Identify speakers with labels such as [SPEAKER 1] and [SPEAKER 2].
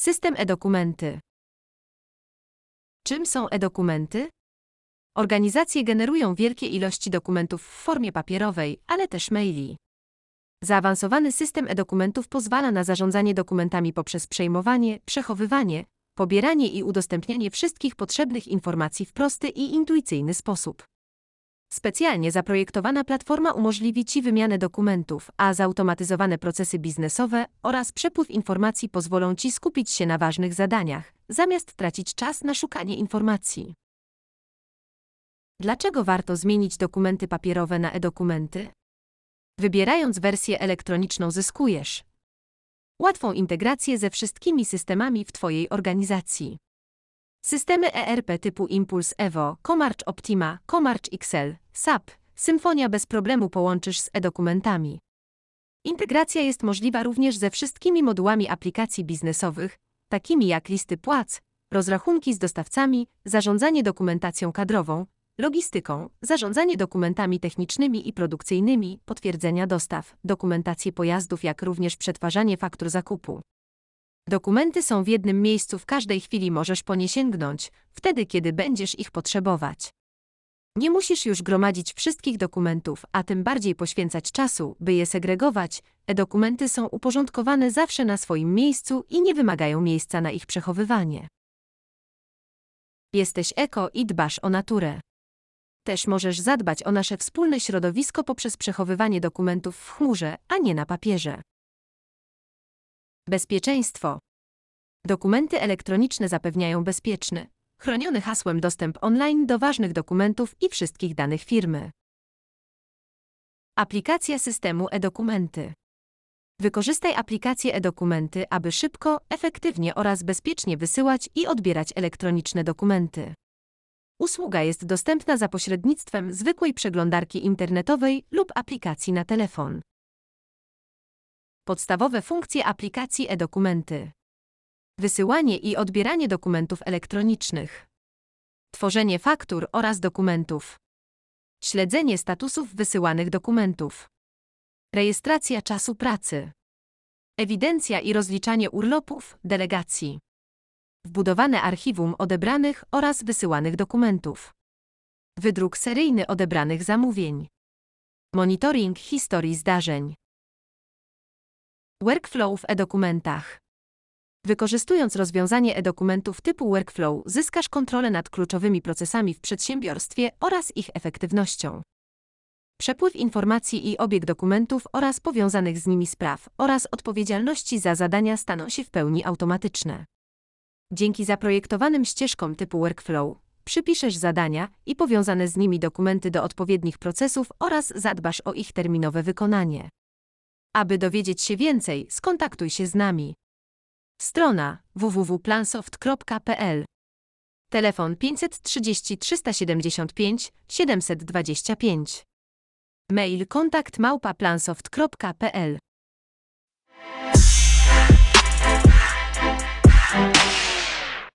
[SPEAKER 1] System e-dokumenty. Czym są e-dokumenty? Organizacje generują wielkie ilości dokumentów w formie papierowej, ale też maili. Zaawansowany system e-dokumentów pozwala na zarządzanie dokumentami poprzez przejmowanie, przechowywanie, pobieranie i udostępnianie wszystkich potrzebnych informacji w prosty i intuicyjny sposób. Specjalnie zaprojektowana platforma umożliwi Ci wymianę dokumentów, a zautomatyzowane procesy biznesowe oraz przepływ informacji pozwolą Ci skupić się na ważnych zadaniach, zamiast tracić czas na szukanie informacji. Dlaczego warto zmienić dokumenty papierowe na e-dokumenty? Wybierając wersję elektroniczną zyskujesz łatwą integrację ze wszystkimi systemami w Twojej organizacji. Systemy ERP typu Impulse Evo, Comarch Optima, Comarch XL, SAP, Symfonia bez problemu połączysz z e-dokumentami. Integracja jest możliwa również ze wszystkimi modułami aplikacji biznesowych, takimi jak listy płac, rozrachunki z dostawcami, zarządzanie dokumentacją kadrową, logistyką, zarządzanie dokumentami technicznymi i produkcyjnymi, potwierdzenia dostaw, dokumentację pojazdów, jak również przetwarzanie faktur zakupu. Dokumenty są w jednym miejscu w każdej chwili możesz po nie sięgnąć, wtedy kiedy będziesz ich potrzebować. Nie musisz już gromadzić wszystkich dokumentów, a tym bardziej poświęcać czasu, by je segregować. E-dokumenty są uporządkowane zawsze na swoim miejscu i nie wymagają miejsca na ich przechowywanie. Jesteś eko i dbasz o naturę. Też możesz zadbać o nasze wspólne środowisko poprzez przechowywanie dokumentów w chmurze, a nie na papierze. Bezpieczeństwo. Dokumenty elektroniczne zapewniają bezpieczny, chroniony hasłem dostęp online do ważnych dokumentów i wszystkich danych firmy. Aplikacja systemu e-dokumenty. Wykorzystaj aplikację e-dokumenty, aby szybko, efektywnie oraz bezpiecznie wysyłać i odbierać elektroniczne dokumenty. Usługa jest dostępna za pośrednictwem zwykłej przeglądarki internetowej lub aplikacji na telefon. Podstawowe funkcje aplikacji e-dokumenty. Wysyłanie i odbieranie dokumentów elektronicznych. Tworzenie faktur oraz dokumentów. Śledzenie statusów wysyłanych dokumentów. Rejestracja czasu pracy. Ewidencja i rozliczanie urlopów, delegacji. Wbudowane archiwum odebranych oraz wysyłanych dokumentów. Wydruk seryjny odebranych zamówień. Monitoring historii zdarzeń. Workflow w e-dokumentach. Wykorzystując rozwiązanie e-dokumentów typu workflow, zyskasz kontrolę nad kluczowymi procesami w przedsiębiorstwie oraz ich efektywnością. Przepływ informacji i obieg dokumentów oraz powiązanych z nimi spraw oraz odpowiedzialności za zadania staną się w pełni automatyczne. Dzięki zaprojektowanym ścieżkom typu workflow, przypiszesz zadania i powiązane z nimi dokumenty do odpowiednich procesów oraz zadbasz o ich terminowe wykonanie. Aby dowiedzieć się więcej, skontaktuj się z nami. Strona www.plansoft.pl Telefon 530 375 725 Mail kontakt